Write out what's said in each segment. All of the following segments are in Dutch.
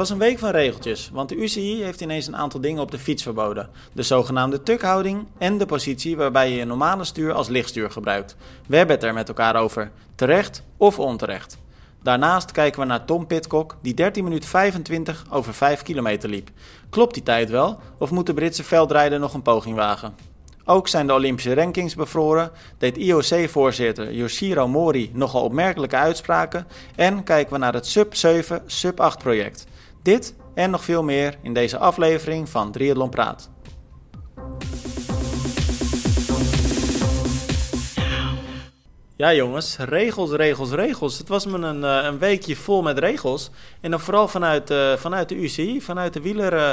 was een week van regeltjes, want de UCI heeft ineens een aantal dingen op de fiets verboden. De zogenaamde tukhouding en de positie waarbij je je normale stuur als lichtstuur gebruikt. We hebben het er met elkaar over, terecht of onterecht. Daarnaast kijken we naar Tom Pitcock, die 13 minuten 25 over 5 kilometer liep. Klopt die tijd wel, of moet de Britse veldrijder nog een poging wagen? Ook zijn de Olympische rankings bevroren, deed IOC-voorzitter Yoshiro Mori nogal opmerkelijke uitspraken en kijken we naar het Sub-7, Sub-8 project. Dit en nog veel meer in deze aflevering van Triathlon Praat. Ja jongens, regels, regels, regels. Het was me een, eh, een weekje vol met regels. En dan vooral vanuit, uh, vanuit de UCI, vanuit de wieler... Uh,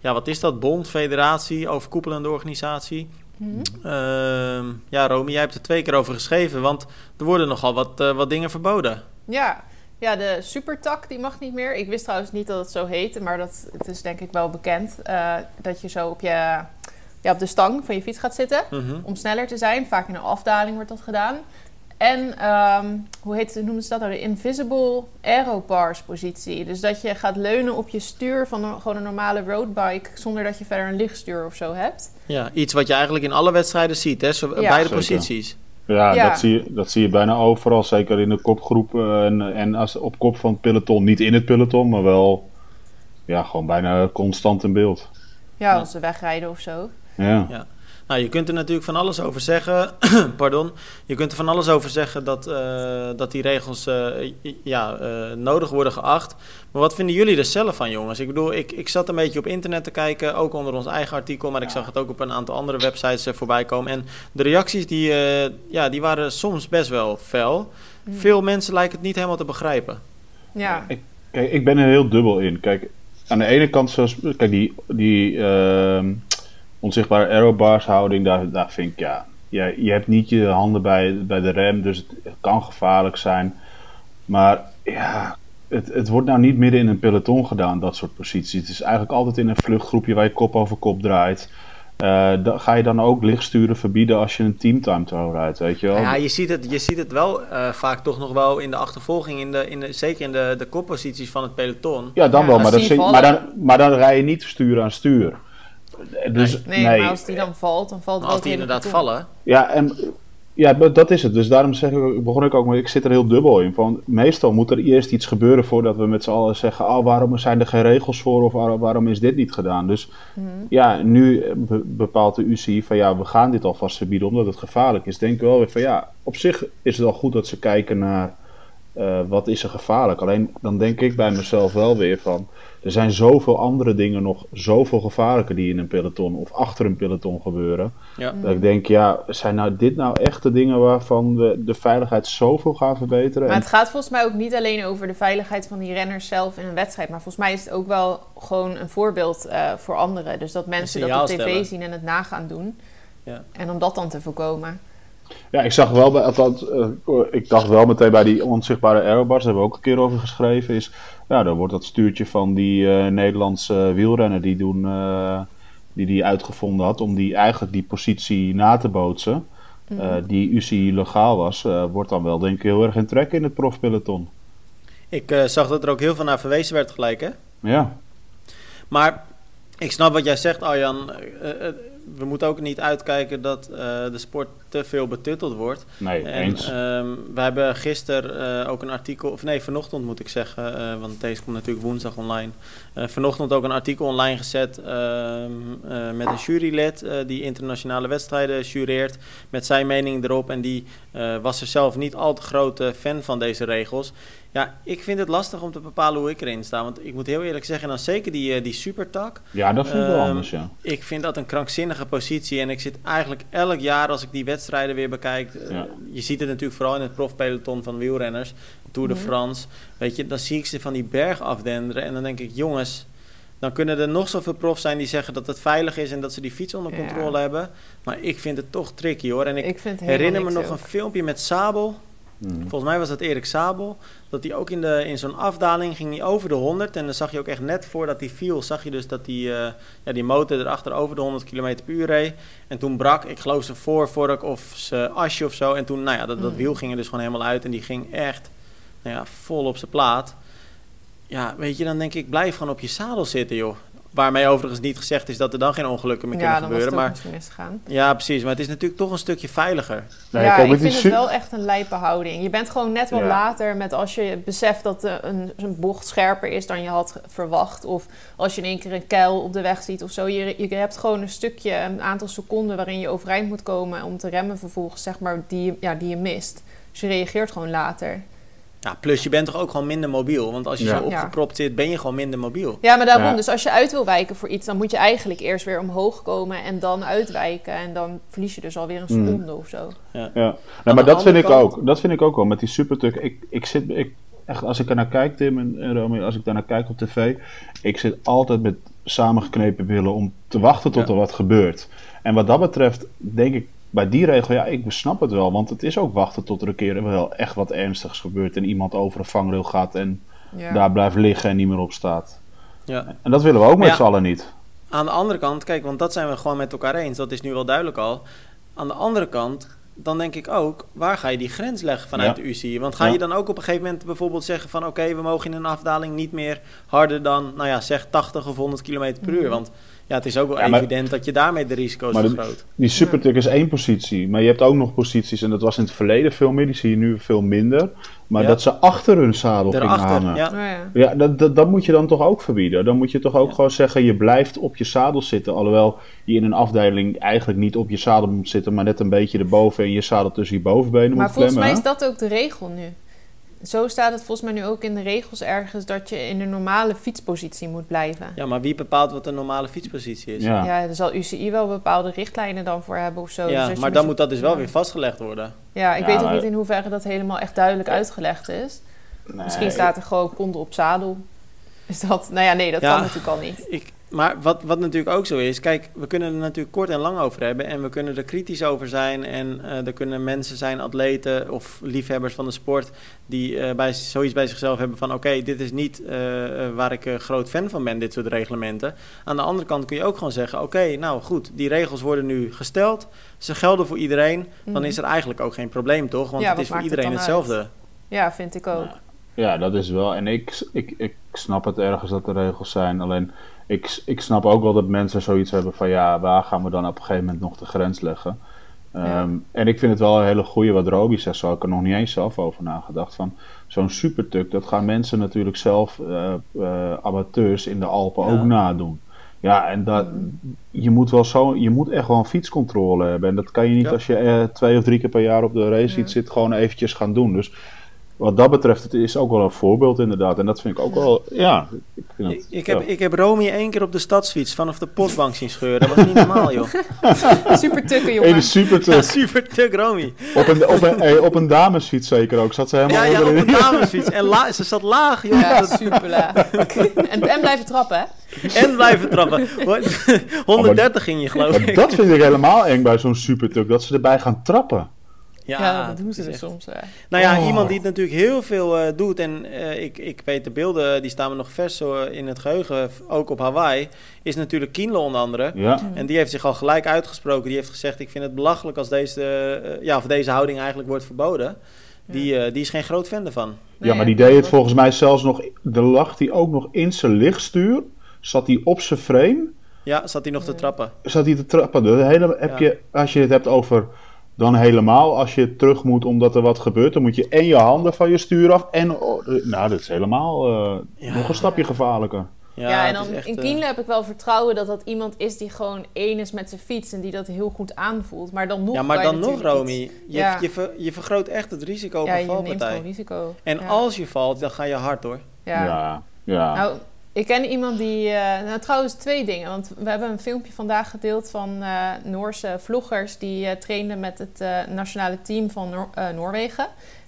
ja, wat is dat? Bond, federatie, overkoepelende organisatie. Mm -hmm. ja, Romy, jij hebt er twee keer over geschreven, want er worden nogal wat, uh, wat dingen verboden. Ja. Ja, de supertak die mag niet meer. Ik wist trouwens niet dat het zo heette, maar dat, het is denk ik wel bekend. Uh, dat je zo op, je, ja, op de stang van je fiets gaat zitten mm -hmm. om sneller te zijn. Vaak in een afdaling wordt dat gedaan. En um, hoe heet, noemen ze dat nou? De invisible aerobars positie. Dus dat je gaat leunen op je stuur van een, gewoon een normale roadbike... zonder dat je verder een lichtstuur of zo hebt. Ja, iets wat je eigenlijk in alle wedstrijden ziet, hè? Zo, ja. Beide zeker. posities. Ja, ja, Dat, zie je, dat zie je bijna overal. Zeker in de kopgroep en, en als, op kop van het peloton. Niet in het peloton, maar wel ja, gewoon bijna constant in beeld. Ja, als ze wegrijden of zo. Ja. ja. Nou, je kunt er natuurlijk van alles over zeggen. pardon. Je kunt er van alles over zeggen dat, uh, dat die regels uh, ja, uh, nodig worden geacht. Maar wat vinden jullie er zelf van, jongens? Ik bedoel, ik, ik zat een beetje op internet te kijken, ook onder ons eigen artikel, maar ik zag het ook op een aantal andere websites voorbij komen. En de reacties die, ja, die waren soms best wel fel. Mm. Veel mensen lijken het niet helemaal te begrijpen. Ja. Ik, kijk, ik ben er heel dubbel in. Kijk, aan de ene kant, zoals, kijk, die. die ehm, onzichtbare aerobars houding, daar, daar vind ik ja, je, je hebt niet je handen bij, bij de rem, dus het, het kan gevaarlijk zijn. Maar ja, het, het wordt nou niet midden in een peloton gedaan, dat soort posities. Het is eigenlijk altijd in een vluchtgroepje waar je kop over kop draait. Uh, da, ga je dan ook lichtsturen verbieden als je een teamtime tow rijdt, weet je wel? Ja, je ziet het, je ziet het wel uh, vaak toch nog wel in de achtervolging, in de, in de, zeker in de, de kopposities van het peloton. Ja, dan ja, wel, maar, dat maar, dan, maar dan rij je niet stuur aan stuur. Dus, nee, nee, maar als die dan valt, dan valt het Als die inderdaad vallen. Ja, en ja, dat is het. Dus daarom zeg ik, begon ik ook, maar ik zit er heel dubbel in. Van, meestal moet er eerst iets gebeuren voordat we met z'n allen zeggen: oh, waarom zijn er geen regels voor of waarom is dit niet gedaan? Dus mm-hmm. ja, nu bepaalt de UCI van ja, we gaan dit alvast verbieden omdat het gevaarlijk is. Denk wel weer van ja, op zich is het al goed dat ze kijken naar uh, wat is er gevaarlijk. Alleen dan denk ik bij mezelf wel weer van er zijn zoveel andere dingen nog, zoveel gevaarlijker die in een peloton of achter een peloton gebeuren. Ja. Dat ik denk, ja, zijn nou dit nou echt de dingen waarvan we de veiligheid zoveel gaan verbeteren? Maar het gaat volgens mij ook niet alleen over de veiligheid van die renners zelf in een wedstrijd. Maar volgens mij is het ook wel gewoon een voorbeeld uh, voor anderen. Dus dat mensen dat op tv stellen. zien en het nagaan doen. Ja. En om dat dan te voorkomen. Ja, ik zag wel bij, althans, uh, ik dacht wel meteen bij die onzichtbare aerobars, daar hebben we ook een keer over geschreven, is, ja, dan wordt dat stuurtje van die uh, Nederlandse wielrenner die doen, uh, die die uitgevonden had, om die eigenlijk die positie na te bootsen, mm. die UCI legaal was, wordt dan wel denk ik heel erg in trek in het profpeloton. Ik zag dat er ook heel veel naar verwezen werd gelijk, hè? Ja. Maar ik snap wat jij zegt, Arjan we moeten ook niet uitkijken dat uh, de sport te veel betutteld wordt. Nee, en, eens. Um, we hebben gisteren uh, ook een artikel, of nee, vanochtend moet ik zeggen, uh, want deze komt natuurlijk woensdag online. vanochtend ook een artikel online gezet ehm, met een jurylid die internationale wedstrijden jureert. Met zijn mening erop. En die was er zelf niet al te grote fan van deze regels. Ja, ik vind het lastig om te bepalen hoe ik erin sta. Want ik moet heel eerlijk zeggen, dan zeker die, die supertak. Ja, dat vind ik um, wel anders, ja. Ik vind dat een krankzinnige positie. En ik zit eigenlijk elk jaar als ik die wedstrijden weer bekijk. Ja. Uh, je ziet het natuurlijk vooral in het profpeloton van wielrenners. Tour de mm -hmm. France. Weet je, dan zie ik ze van die berg afdenderen. En dan denk ik, jongens, dan kunnen er nog zoveel profs zijn die zeggen dat het veilig is en dat ze die fiets onder controle ja. hebben. Maar ik vind het toch tricky hoor. En ik, ik herinner me nog ook. een filmpje met Sabel. Hmm. Volgens mij was dat Erik Sabel. Dat hij ook in, de, in zo'n afdaling ging hij over de 100. En dan zag je ook echt net voordat hij viel, zag je dus dat die, uh, ja, die motor erachter over de 100 km per uur reed. En toen brak, ik geloof zijn voorvork of zijn asje of zo. En toen, nou ja, dat, dat wiel ging er dus gewoon helemaal uit. En die ging echt nou ja, vol op zijn plaat. Ja, weet je, dan denk ik, blijf gewoon op je zadel zitten, joh. Waarmee overigens niet gezegd is dat er dan geen ongelukken meer ja, kunnen dan gebeuren. was Maar het ook misgegaan. ja, precies. Maar het is natuurlijk toch een stukje veiliger. Nee, ja, kijk, ik vind het wel echt een lijpe houding. Je bent gewoon net wat Ja. later met als je beseft dat eh, een, een bocht scherper is dan je had verwacht. Of als je in één keer een kuil op de weg ziet of zo. Je, je hebt gewoon een stukje, een aantal seconden waarin je overeind moet komen om te remmen vervolgens, zeg maar, die, je- ja, die je mist. Dus je reageert gewoon later. Ja, plus je bent toch ook gewoon minder mobiel. Want als je Ja. zo opgepropt zit, ben je gewoon minder mobiel. Ja, maar daarom. Ja. Dus als je uit wil wijken voor iets, dan moet je eigenlijk eerst weer omhoog komen en dan uitwijken. En dan verlies je dus alweer een Mm. seconde of zo. Ja, de nee, maar dat vind ik ook. Dat vind ik ook wel met die supertuk. Ik, ik zit, ik, echt, als ik er naar kijk, Tim en, en Romy, als ik daar naar kijk op tv, ik zit altijd met samengeknepen billen om te wachten tot Ja. er wat gebeurt. En wat dat betreft, denk ik bij die regel, ja, ik snap het wel, want het is ook wachten tot er een keer wel echt wat ernstigs gebeurt en iemand over een vangrail gaat en Ja. daar blijft liggen en niet meer opstaat. Ja. En dat willen we ook met Ja. z'n allen niet. Aan de andere kant, kijk, want dat zijn we gewoon met elkaar eens. Dat is nu wel duidelijk al. Aan de andere kant, dan denk ik ook, waar ga je die grens leggen vanuit Ja. de UCI? Want ga Ja. je dan ook op een gegeven moment bijvoorbeeld zeggen van... oké, we mogen in een afdaling niet meer harder dan, nou ja, zeg 80 of 100 km per uur. Mhm. Want ja, het is ook wel Ja, maar- evident dat je daarmee de risico's Maar vergroot. Die supertuk is één positie, maar je hebt ook nog posities, en dat was in het verleden veel meer, die zie je nu veel minder, maar Ja. dat ze achter hun zadel gingen Daarachter, hangen. ja. Oh, ja. Ja, dat, dat, dat moet je dan toch ook verbieden. Dan moet je toch ook Ja. gewoon zeggen, je blijft op je zadel zitten. Alhoewel je in een afdeling eigenlijk niet op je zadel moet zitten, maar net een beetje erboven en je zadel tussen je bovenbenen Maar moet volgens mij klemmen. is dat ook de regel nu. Zo staat het volgens mij nu ook in de regels ergens dat je in een normale fietspositie moet blijven. Ja, maar wie bepaalt wat een normale fietspositie is? Ja. Ja, er zal UCI wel bepaalde richtlijnen dan voor hebben of zo. Dus Ja, je maar dan moet dat dus wel ja. weer vastgelegd worden. Ja, ik Ja, weet ook niet in hoeverre dat helemaal echt duidelijk uitgelegd is. Nee. Misschien staat er gewoon konden op zadel. Is dat... Nou ja, nee, dat Ja. kan natuurlijk al niet. Ik, maar wat, wat natuurlijk ook zo is, kijk, we kunnen er natuurlijk kort en lang over hebben en we kunnen er kritisch over zijn en eh, er kunnen mensen zijn, atleten of liefhebbers van de sport, die eh, bij, zoiets bij zichzelf hebben van oké, dit is niet eh, waar ik groot fan van ben, dit soort reglementen. Aan de andere kant kun je ook gewoon zeggen, oké, nou goed, die regels worden nu gesteld, ze gelden voor iedereen, dan Mhm. is er eigenlijk ook geen probleem toch, want Ja, het is voor het iedereen hetzelfde. Ja, vind ik ook. Ja, dat is wel. En ik, ik, ik snap het ergens dat er regels zijn. Alleen ik, ik snap ook wel dat mensen zoiets hebben van ja, waar gaan we dan op een gegeven moment nog de grens leggen? Ja. Ehm, en ik vind het wel een hele goede wat Roby zegt, zo ik er nog niet eens zelf over nagedacht. Van zo'n supertuk, dat gaan mensen natuurlijk zelf, eh, eh, amateurs in de Alpen, Ja. ook nadoen. Ja, en dat, je moet wel zo, je moet echt wel een fietscontrole hebben. En dat kan je niet Ja. als je eh, twee of drie keer per jaar op de race Ja. zit, gewoon eventjes gaan doen. Dus wat dat betreft, het is ook wel een voorbeeld inderdaad. En dat vind ik ook wel, ja. Ik, vind Ik, het, ik, heb, ja. ik heb Romy één keer op de stadsfiets vanaf de postbank zien scheuren. Dat was niet normaal, joh. Super tukken, jongen. supertuk. Ja, super tuk, Romy. Op een, op, een, hey, op een damesfiets zeker ook. Zat ze helemaal Ja, ja, op een damesfiets. En la, ze zat laag, joh. Ja, Dat- super laag. en, en blijven trappen, hè? En blijven trappen. Wat? 130 ging je, geloof Maar ik. dat vind ik helemaal eng bij zo'n supertuk. Dat ze erbij gaan trappen. Ja, dat doen ze dus echt- soms. hè. Nou ja, Oh. iemand die het natuurlijk heel veel eh, doet. En eh, ik, ik weet de beelden, die staan me nog vers zo in het geheugen. Ook op Hawaii. Is natuurlijk Kienle onder andere. Ja. En die heeft zich al gelijk uitgesproken. Die heeft gezegd: Ik vind het belachelijk als deze, eh, ja, of deze houding eigenlijk wordt verboden. Die, eh, die is geen groot fan ervan. Nee, ja, maar die ja, deed het volgens mij zelfs nog... De lag hij ook nog in zijn lichtstuur. Zat hij op zijn frame. Ja, zat hij nog te trappen. Zat hij te trappen. De hele, heb Ja. je, als je het hebt over... Dan helemaal, als je terug moet omdat er wat gebeurt... Dan moet je en je handen van je stuur af. En, oh, eh, nou, dat is helemaal eh, Ja. nog een stapje gevaarlijker. Ja, Ja, en dan echt, in eh, Kienle heb ik wel vertrouwen dat dat iemand is die gewoon één is met zijn fiets en die dat heel goed aanvoelt. Maar dan nog Ja, maar dan nog, Romy. iets- Je, Ja. je, ver- je vergroot echt het risico op Ja, een je neemt valpartij. gewoon risico. En ja. als je valt, dan ga je hard hoor. Ja. Ja, ja. Nou, ik ken iemand die... eh, nou, trouwens twee dingen. Want we hebben een filmpje vandaag gedeeld van eh, Noorse vloggers... die eh, trainden met het eh, nationale team van Noor- eh, Noorwegen.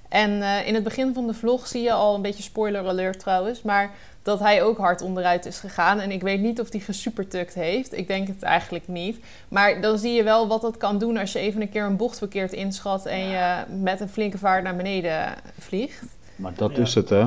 En eh, in het begin van de vlog zie je al een beetje spoiler alert trouwens... maar dat hij ook hard onderuit is gegaan. En ik weet niet of hij gesupertukt heeft. Ik denk het eigenlijk niet. Maar dan zie je wel wat dat kan doen... als je even een keer een bocht verkeerd inschat... en je met een flinke vaart naar beneden vliegt. Maar dat Ja. is het, hè?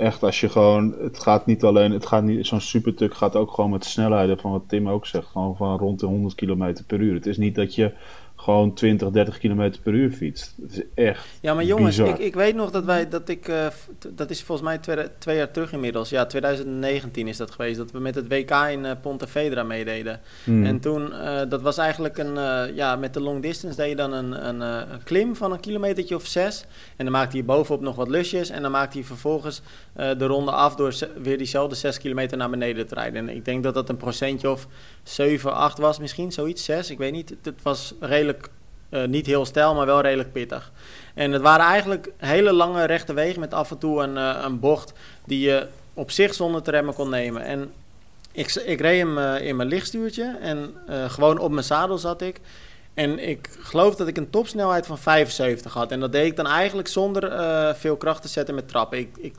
Echt, als je gewoon. Het gaat niet alleen. Het gaat niet. Zo'n supertuk gaat ook gewoon met snelheden. Van wat Tim ook zegt. Gewoon van rond de 100 km per uur. Het is niet dat je gewoon 20, 30 km per uur fietst. Het is echt Ja, maar jongens, ik, ik weet nog dat wij, dat ik, eh, dat is volgens mij twee, twee jaar terug inmiddels. Ja, 2019 is dat geweest, dat we met het WK in eh, Pontevedra meededen. Hmm. En toen, eh, dat was eigenlijk een, ja, met de long distance deed je dan een, een, een klim van een kilometertje of zes. En dan maakte hij bovenop nog wat lusjes. En dan maakte hij vervolgens de ronde af door weer diezelfde zes kilometer naar beneden te rijden. En ik denk dat dat een procentje of 7, 8 was misschien, zoiets, 6. Ik weet niet. Het was redelijk, eh, niet heel stijl, maar wel redelijk pittig. En het waren eigenlijk hele lange rechte wegen met af en toe een, eh, een bocht die je op zich zonder te remmen kon nemen. En ik, ik reed hem eh, in mijn lichtstuurtje en gewoon op mijn zadel zat ik. En ik geloof dat ik een topsnelheid van 75 had. En dat deed ik dan eigenlijk zonder veel kracht te zetten met trappen. Ik, ik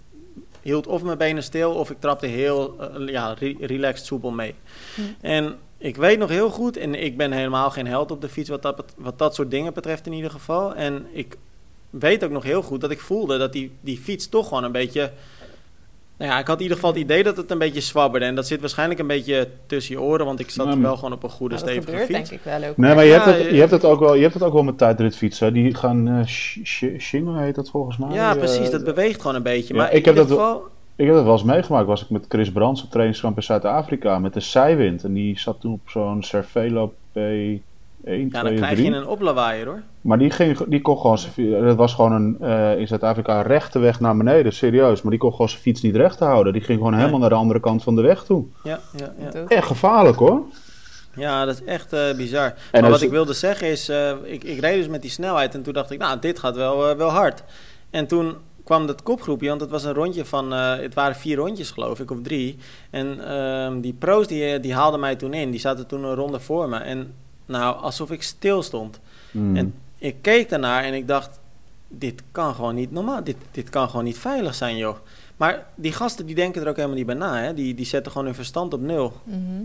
hield of mijn benen stil of ik trapte heel ja, re- relaxed soepel mee. Hm. En ik weet nog heel goed, en ik ben helemaal geen held op de fiets wat dat, wat dat soort dingen betreft in ieder geval. En ik weet ook nog heel goed dat ik voelde dat die, die fiets toch gewoon een beetje... Nou ja, ik had in ieder geval het idee dat het een beetje zwabberde. En dat zit waarschijnlijk een beetje tussen je oren, want ik zat wel gewoon op een goede Nou, stevige gebeurt fiets. denk ik wel ook. Nee, maar je, Ja, hebt het, je- hebt het ook wel, je hebt het ook wel met tijdritfietsen. Die gaan eh sh- sh- shingen, heet dat volgens mij. Ja, Eh, precies. Dat beweegt gewoon een beetje. ja, Maar ik in heb ieder dat geval... Ik heb dat wel eens meegemaakt. Was ik met Chris Brands op trainingskamp in Zuid-Afrika met de zijwind. En die zat toen op zo'n Cervelo P1, 2, Ja, dan krijg 3. je een oplawaaier hoor. Maar die, ging, die kon gewoon Dat was gewoon een, eh, in Zuid-Afrika een rechte weg naar beneden, serieus. Maar die kon gewoon zijn fiets niet recht houden. Die ging gewoon Nee. helemaal naar de andere kant van de weg toe. Ja, ja, ja. Echt gevaarlijk hoor. ja dat is echt eh, bizar. En maar wat ik wilde zeggen is, eh, ik, ik reed dus met die snelheid en toen dacht ik, nou, dit gaat wel, wel hard. En toen kwam dat kopgroepje, want het was een rondje van, eh, het waren vier rondjes geloof ik, of drie. En ehm, die pro's die, die haalden mij toen in, die zaten toen een ronde voor me. En nou, alsof ik stil stond. Hmm. En ik keek daarnaar en ik dacht, dit kan gewoon niet normaal, dit, dit kan gewoon niet veilig zijn joh. Maar die gasten die denken er ook helemaal niet bij na, hè? Die, die zetten gewoon hun verstand op nul. Mhm.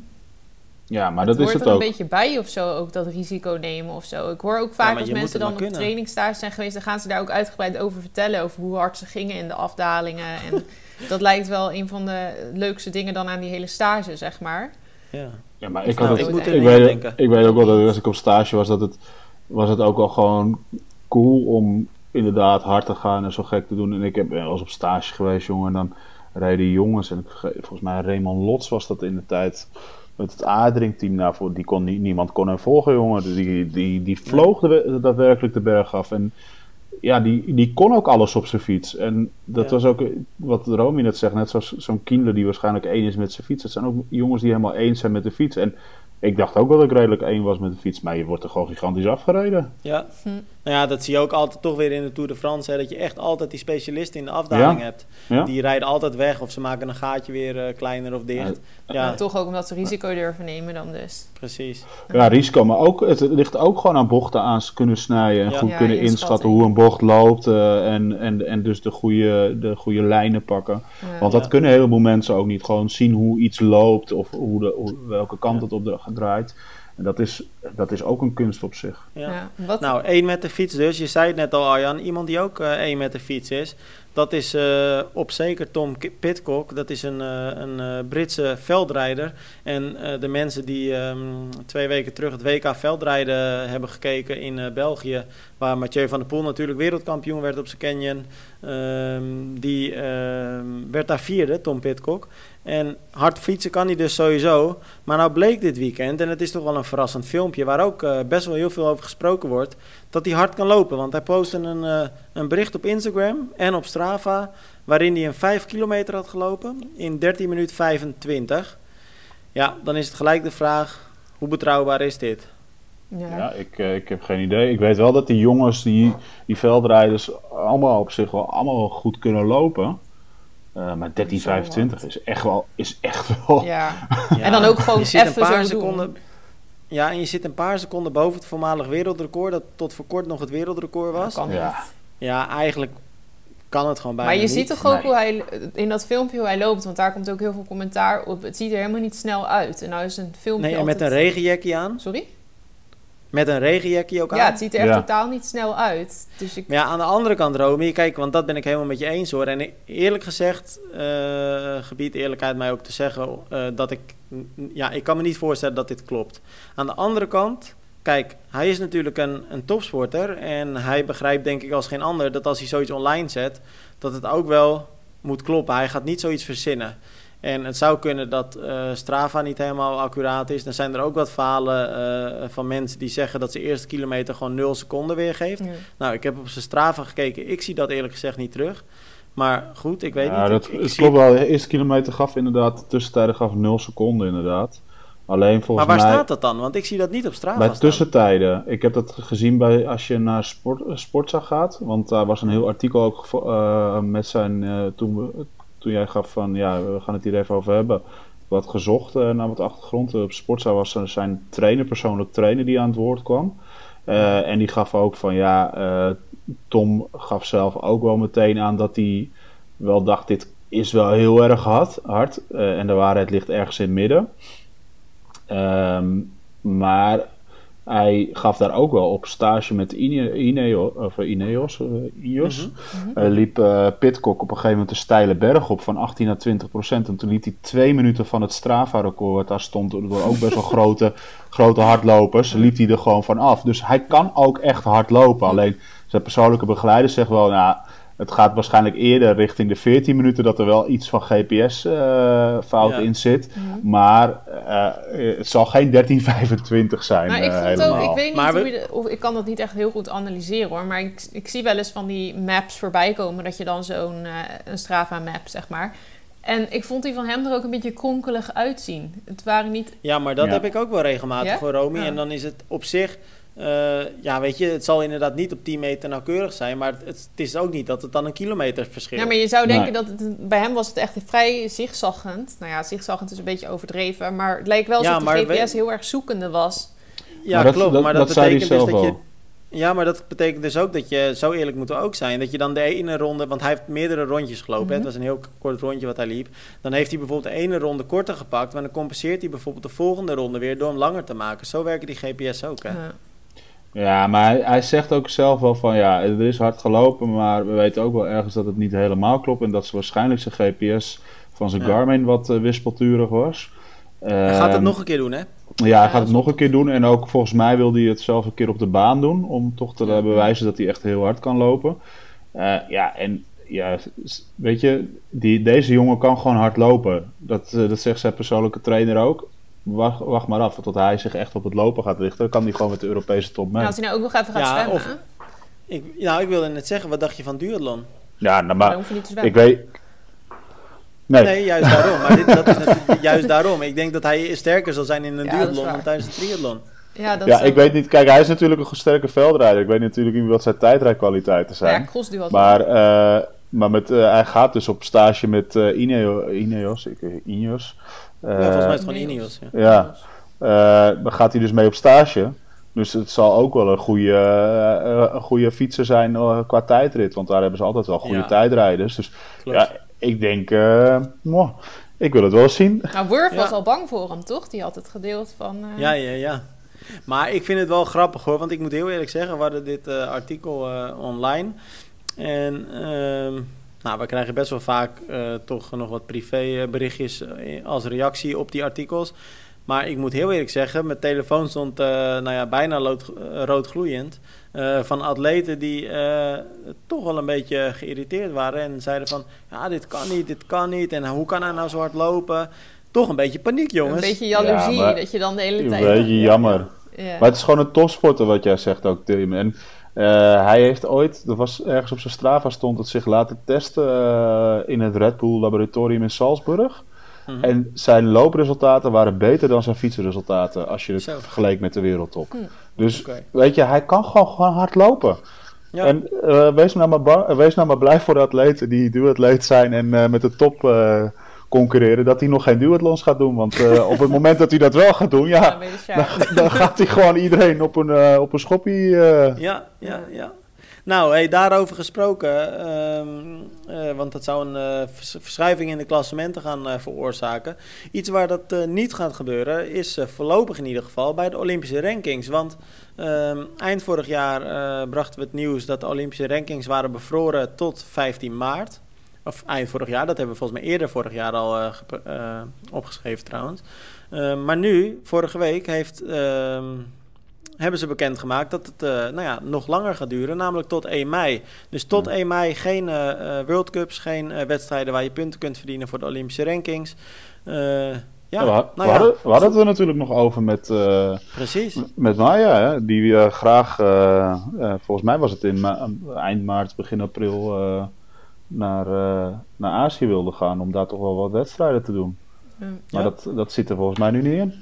Ja, maar het dat is hoort het er een ook. beetje bij of zo, ook dat risico nemen of zo. Ik hoor ook vaak maar als moet mensen dan op kunnen. trainingstage zijn geweest, dan gaan ze daar ook uitgebreid over vertellen, over hoe hard ze gingen in de afdalingen. En dat lijkt wel een van de leukste dingen dan aan die hele stage, zeg maar. Ja. Ja, maar ik, nou, had ik het, moet ik, er niet weet, denken. ik weet ook wel dat als ik op stage was, dat het, was het ook wel gewoon cool om inderdaad hard te gaan en zo gek te doen. En ik heb wel eens op stage geweest, jongen, en dan reden jongens, en ik, ge- volgens mij Raymond Lots was dat in de tijd het Adering-team. Nou, voor, die kon, nie- niemand kon hem volgen, jongen. Dus die, die, die vloog de, daadwerkelijk de berg af. En ja, die, die kon ook alles op zijn fiets. En dat Ja. was ook wat Romy net zegt, net zoals zo'n Kindle die waarschijnlijk één is met zijn fiets. Het zijn ook jongens die helemaal eens zijn met de fiets. En ik dacht ook wel dat ik redelijk één was met de fiets, maar je wordt er gewoon gigantisch afgereden. Ja. Hm. Nou ja, dat zie je ook altijd toch weer in de Tour de France. Hè, dat je echt altijd die specialisten in de afdaling Ja. hebt. Ja? Die rijden altijd weg of ze maken een gaatje weer eh, kleiner of dicht. Ja, Maar toch ook omdat ze risico durven nemen dan dus. precies. Ja, risico, maar ook, het ligt ook gewoon aan bochten aan kunnen snijden en Ja. goed Ja, kunnen inschatten hoe een bocht loopt eh, en, en, en dus de goede, de goede lijnen pakken. Ja. Want dat Ja. kunnen een heleboel mensen ook niet. Gewoon zien hoe iets loopt of hoe de, hoe- welke kant Ja. het op de, draait. En dat is, dat is ook een kunst op zich. Ja. Ja. Wat, Nou, één met de fiets dus. Je zei het net al, Arjan. Iemand die ook eh, één met de fiets is. Dat is eh, op zeker Tom Pitcock. Dat is een, eh, een eh, Britse veldrijder. En eh, de mensen die ehm, twee weken terug het WK veldrijden hebben gekeken in eh, België... waar Mathieu van der Poel natuurlijk wereldkampioen werd op zijn canyon... ehm, die ehm, werd daar vierde, Tom Pitcock. En hard fietsen kan hij dus sowieso. Maar nou bleek dit weekend, en het is toch wel een verrassend filmpje... waar ook eh, best wel heel veel over gesproken wordt... dat hij hard kan lopen. Want hij postte een, eh, een bericht op Instagram en op Strava... waarin hij een 5 kilometer had gelopen in 13 minuten 25. Ja, dan is het gelijk de vraag... hoe betrouwbaar is dit? ja. Ja, ik, eh, ik heb geen idee. Ik weet wel dat die jongens, die, die veldrijders, allemaal op zich wel allemaal wel goed kunnen lopen. Eh, maar 13, Zo 25 is echt wel, is echt wel Ja. Ja, En dan ook gewoon je zit een even paar zo doen. seconden. Ja, en je zit een paar seconden boven het voormalig wereldrecord, dat tot voor kort nog het wereldrecord was. kan Ja. niet. Ja, eigenlijk kan het gewoon bijna Maar je niet. ziet toch ook Nee. hoe hij in dat filmpje hoe hij loopt, want daar komt ook heel veel commentaar op. Het ziet er helemaal niet snel uit. En nou is een filmpje. Nee, en met een regenjekkie aan. Sorry? Met een regenjekkie ook aan. Ja, het ziet er echt Ja. totaal niet snel uit. Dus ik. Maar ja, aan de andere kant, Romy, kijk, want dat ben ik helemaal met je eens hoor. En eerlijk gezegd, eh gebied eerlijkheid mij ook te zeggen eh, dat ik, ja, ik kan me niet voorstellen dat dit klopt. Aan de andere kant kijk, hij is natuurlijk een, een topsporter. En hij begrijpt denk ik als geen ander dat als hij zoiets online zet, dat het ook wel moet kloppen. Hij gaat niet zoiets verzinnen. En het zou kunnen dat uh, Strava niet helemaal accuraat is. Dan zijn er ook wat verhalen uh, van mensen die zeggen dat ze eerste kilometer gewoon 0 seconden weergeeft. Ja. Nou, ik heb op zijn Strava gekeken. Ik zie dat eerlijk gezegd niet terug. Maar goed, ik weet ja, niet. Dat, ik, ik klopt wel. De eerste kilometer gaf inderdaad, de tussentijden gaf 0 seconden inderdaad. Alleen volgens maar waar mij, staat dat dan? Want ik zie dat niet op Strava Bij staan. tussentijden. Ik heb dat gezien bij, als je naar sport, Sportza gaat. Want daar was een heel artikel ook uh, met zijn... Uh, toen, we, toen jij gaf van, ja, we gaan het hier even over hebben. Wat gezocht uh, naar wat achtergrond. op Sportza was zijn trainer, persoonlijk trainer, die aan het woord kwam. en die gaf ook van, ja, Tom gaf zelf ook wel meteen aan dat hij wel dacht, dit is wel heel erg hard. hard en de waarheid ligt ergens in het midden. Um, maar hij gaf daar ook wel op stage met Ine, Ineo, of Ineos. Uh, Ineos. Mhm. Mm -hmm. uh, liep uh, Pitcock op een gegeven moment een steile berg op van 18 à 20 procent. En toen liep hij twee minuten van het Strava-record, wat daar stond door ook best wel grote, grote hardlopers, liep hij er gewoon van af. Dus hij kan ook echt hard lopen. Alleen zijn persoonlijke begeleider zegt wel, nou, het gaat waarschijnlijk eerder richting de 14 minuten dat er wel iets van GPS-fout Ja. in zit. Maar eh, het zal geen 1325 zijn. Ik, eh, ook, weet niet Maar we- hoe je de- of ik kan dat niet echt heel goed analyseren hoor. Maar ik, ik zie wel eens van die maps voorbij komen. Dat je dan zo'n eh, een Strava map, zeg maar. En ik vond die van hem er ook een beetje kronkelig uitzien. Het waren niet. Ja, maar dat Ja. heb ik ook wel regelmatig Ja? voor Romy. Ja. En dan is het op zich... eh, ja, weet je, het zal inderdaad niet op 10 meter nauwkeurig zijn. Maar het, het is ook niet dat het dan een kilometer verschilt. Ja, maar je zou denken Nee. dat het, bij hem was het echt vrij zigzaggend. Nou ja, zigzaggend is een beetje overdreven. Maar het leek wel Ja, alsof de maar GPS we- heel erg zoekende was. Ja, Maar dat- klopt. dat- maar dat, dat betekent dus dat je... Ja, maar dat betekent dus ook dat je, zo eerlijk moeten we ook zijn, dat je dan de ene ronde, want hij heeft meerdere rondjes gelopen, hè, Mhm. het was een heel kort rondje wat hij liep, dan heeft hij bijvoorbeeld de ene ronde korter gepakt, maar dan compenseert hij bijvoorbeeld de volgende ronde weer door hem langer te maken. Zo werken die GPS ook, hè? Ja. Ja, maar hij, hij zegt ook zelf wel van ja, er is hard gelopen, maar we weten ook wel ergens dat het niet helemaal klopt en dat ze waarschijnlijk zijn GPS van zijn Ja. Garmin wat eh, wispelturig was. Hij gaat het Ehm, nog een keer doen, hè? Ja, hij gaat het nog een keer doen. En ook volgens mij wil hij het zelf een keer op de baan doen. Om toch te Ja. bewijzen dat hij echt heel hard kan lopen. Eh, ja, en ja, weet je, die, deze jongen kan gewoon hard lopen. Dat, eh, dat zegt zijn persoonlijke trainer ook. Wacht, wacht maar af tot hij zich echt op het lopen gaat richten. Dan kan hij gewoon met de Europese top mee. Nou, als hij nou ook nog even gaat Ja, zwemmen, of-? Ik, nou, ik wilde net zeggen, wat dacht je van duathlon? Ja, nou, maar hoef je niet te zwemmen. ik weet... Nee, Nee, juist daarom. Maar dit, dat is natuurlijk juist daarom. Ik denk dat hij sterker zal zijn in een Ja, duathlon dan tijdens een triathlon. Ja, dat ja, ik weet niet. Kijk, hij is natuurlijk een sterke veldrijder. Ik weet natuurlijk niet wat zijn tijdrijkwaliteiten zijn. Ja. Maar, eh, maar met, eh, hij gaat dus op stage met eh, Ineo, Ineos. Ik, Ineos. Eh, ja, volgens mij is het gewoon Ineos. Ineos. Ja. ja, eh, dan gaat hij dus mee op stage. Dus het zal ook wel een goede, eh, een goede fietser zijn qua tijdrit. Want daar hebben ze altijd wel goede Ja. tijdrijders. Dus Klopt. ja, ik denk, eh, mwah, ik wil het wel eens zien. Nou, Wurf Ja. was al bang voor hem, toch? Die had het gedeeld van... eh, Ja, ja, ja. Maar ik vind het wel grappig hoor, want ik moet heel eerlijk zeggen, we hadden dit eh, artikel eh, online. En ehm, nou, we krijgen best wel vaak eh, toch nog wat privéberichtjes eh, als reactie op die artikels. Maar ik moet heel eerlijk zeggen, mijn telefoon stond eh, nou ja, bijna lood, eh, rood gloeiend. van atleten die eh, toch wel een beetje geïrriteerd waren. En zeiden van, ja, dit kan niet, dit kan niet. En hoe kan hij nou zo hard lopen? Toch een beetje paniek, jongens. Een beetje jaloezie, Ja, maar- dat je dan de hele Een tijd... beetje jammer. Ja. Maar het is gewoon een topsporter wat jij zegt ook, Tim. En hij heeft ooit, er was ergens op zijn Strava stond het zich laten testen eh, in het Red Bull laboratorium in Salzburg. Mhm. En zijn loopresultaten waren beter dan zijn fietsresultaten als je het vergeleek met de wereldtop. Hm. Dus weet je, hij kan gewoon, gewoon hard lopen. Ja. En eh, wees, nou maar wees nou maar blij voor de atleten die duatleet zijn en eh, met de top eh, concurreren, dat hij nog geen duathlons gaat doen. Want eh, op het moment dat hij dat wel gaat doen, Ja, dan, gaat hij gewoon iedereen op een, eh, op een schoppie. eh, Ja, ja, ja. Nou, hey, daarover gesproken, ehm, eh, want dat zou een eh, vers- verschuiving in de klassementen gaan veroorzaken. Iets waar dat niet gaat gebeuren is eh, voorlopig in ieder geval bij de Olympische rankings. Want ehm, eind vorig jaar eh, brachten we het nieuws dat de Olympische rankings waren bevroren tot 15 maart. Of eind vorig jaar, dat hebben we volgens mij eerder vorig jaar al eh, eh, opgeschreven trouwens. Eh, maar nu, vorige week, heeft ehm, hebben ze bekendgemaakt dat het nou ja, nog langer gaat duren, namelijk tot 1 mei. Dus tot 1 mei geen World Cups, geen wedstrijden waar je punten kunt verdienen voor de Olympische rankings. Ja, we, nou we, ja. hadden, we hadden het er natuurlijk nog over met, uh, Precies. met Maya, hè, die uh, graag, uh, volgens mij was het in ma eind maart, begin april, naar, naar Azië wilde gaan om daar toch wel wat wedstrijden te doen. maar ja. dat, dat zit er volgens mij nu niet in.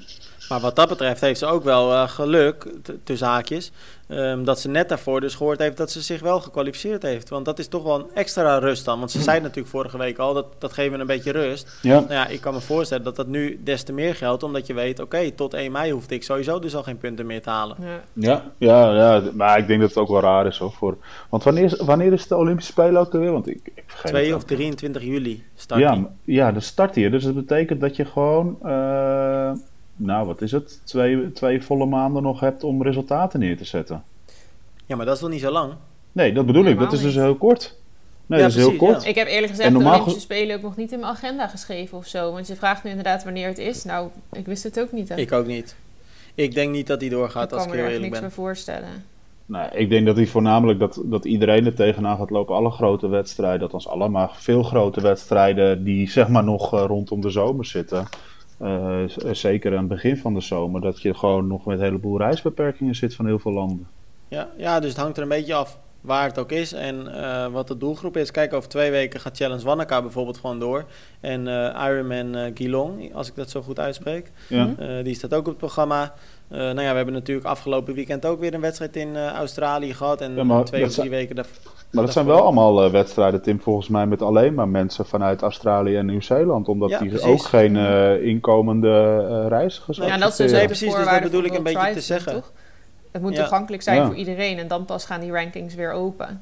Maar wat dat betreft heeft ze ook wel geluk, tussen haakjes, Um, dat ze net daarvoor dus gehoord heeft dat ze zich wel gekwalificeerd heeft. Want dat is toch wel een extra rust dan. Want ze zei natuurlijk vorige week al, dat, dat geeft een beetje rust. Ja. Nou ja, ik kan me voorstellen dat dat nu des te meer geldt. Omdat je weet, oké, tot 1 mei hoefde ik sowieso dus al geen punten meer te halen. Ja, ja, ja, ja maar ik denk dat het ook wel raar is hoor. Voor, want wanneer, wanneer is de Olympische Spelen ook weer? Want ik, ik 2 of 23 juli start ja, ja, dan start hier. Dus dat betekent dat je gewoon... Uh, nou, wat is het? Twee, twee volle maanden nog hebt om resultaten neer te zetten. Ja, maar dat is toch niet zo lang? Nee, dat bedoel ik. Dat is dus heel kort. Nee, ja, dat is heel kort. Ja. Ik heb eerlijk gezegd de Olympische Spelen ook nog niet in mijn agenda geschreven of zo. Want je vraagt nu inderdaad wanneer het is. Nou, ik wist het ook niet. Hè. Ik ook niet. Ik denk niet dat die doorgaat als ik heel eerlijk ben. Ik kan me niks meer voorstellen. Nee, ik denk dat hij voornamelijk dat, dat iedereen er tegenaan gaat lopen. Alle grote wedstrijden, althans alle, maar veel grote wedstrijden die zeg maar nog uh, rondom de zomer zitten. Uh, zeker aan het begin van de zomer, dat je gewoon nog met een heleboel reisbeperkingen zit van heel veel landen. Ja, ja, dus het hangt er een beetje af waar het ook is en uh, wat de doelgroep is. Kijk, over twee weken gaat Challenge Wanaka bijvoorbeeld gewoon door. En uh, Ironman Geelong, als ik dat zo goed uitspreek, ja. die staat ook op het programma. Nou ja, we hebben natuurlijk afgelopen weekend ook weer een wedstrijd in Australië gehad. En ja, twee of drie weken daarvoor. Maar dat zijn wel allemaal wedstrijden, Tim, volgens mij met alleen maar mensen vanuit Australië en Nieuw-Zeeland. Omdat ja, die precies. ook geen inkomende reizigers hebben. Ja, dat is dus nee, precies, dus dat bedoel ik een beetje te zeggen. Toch? Het moet ja. toegankelijk zijn ja. voor iedereen en dan pas gaan die rankings weer open.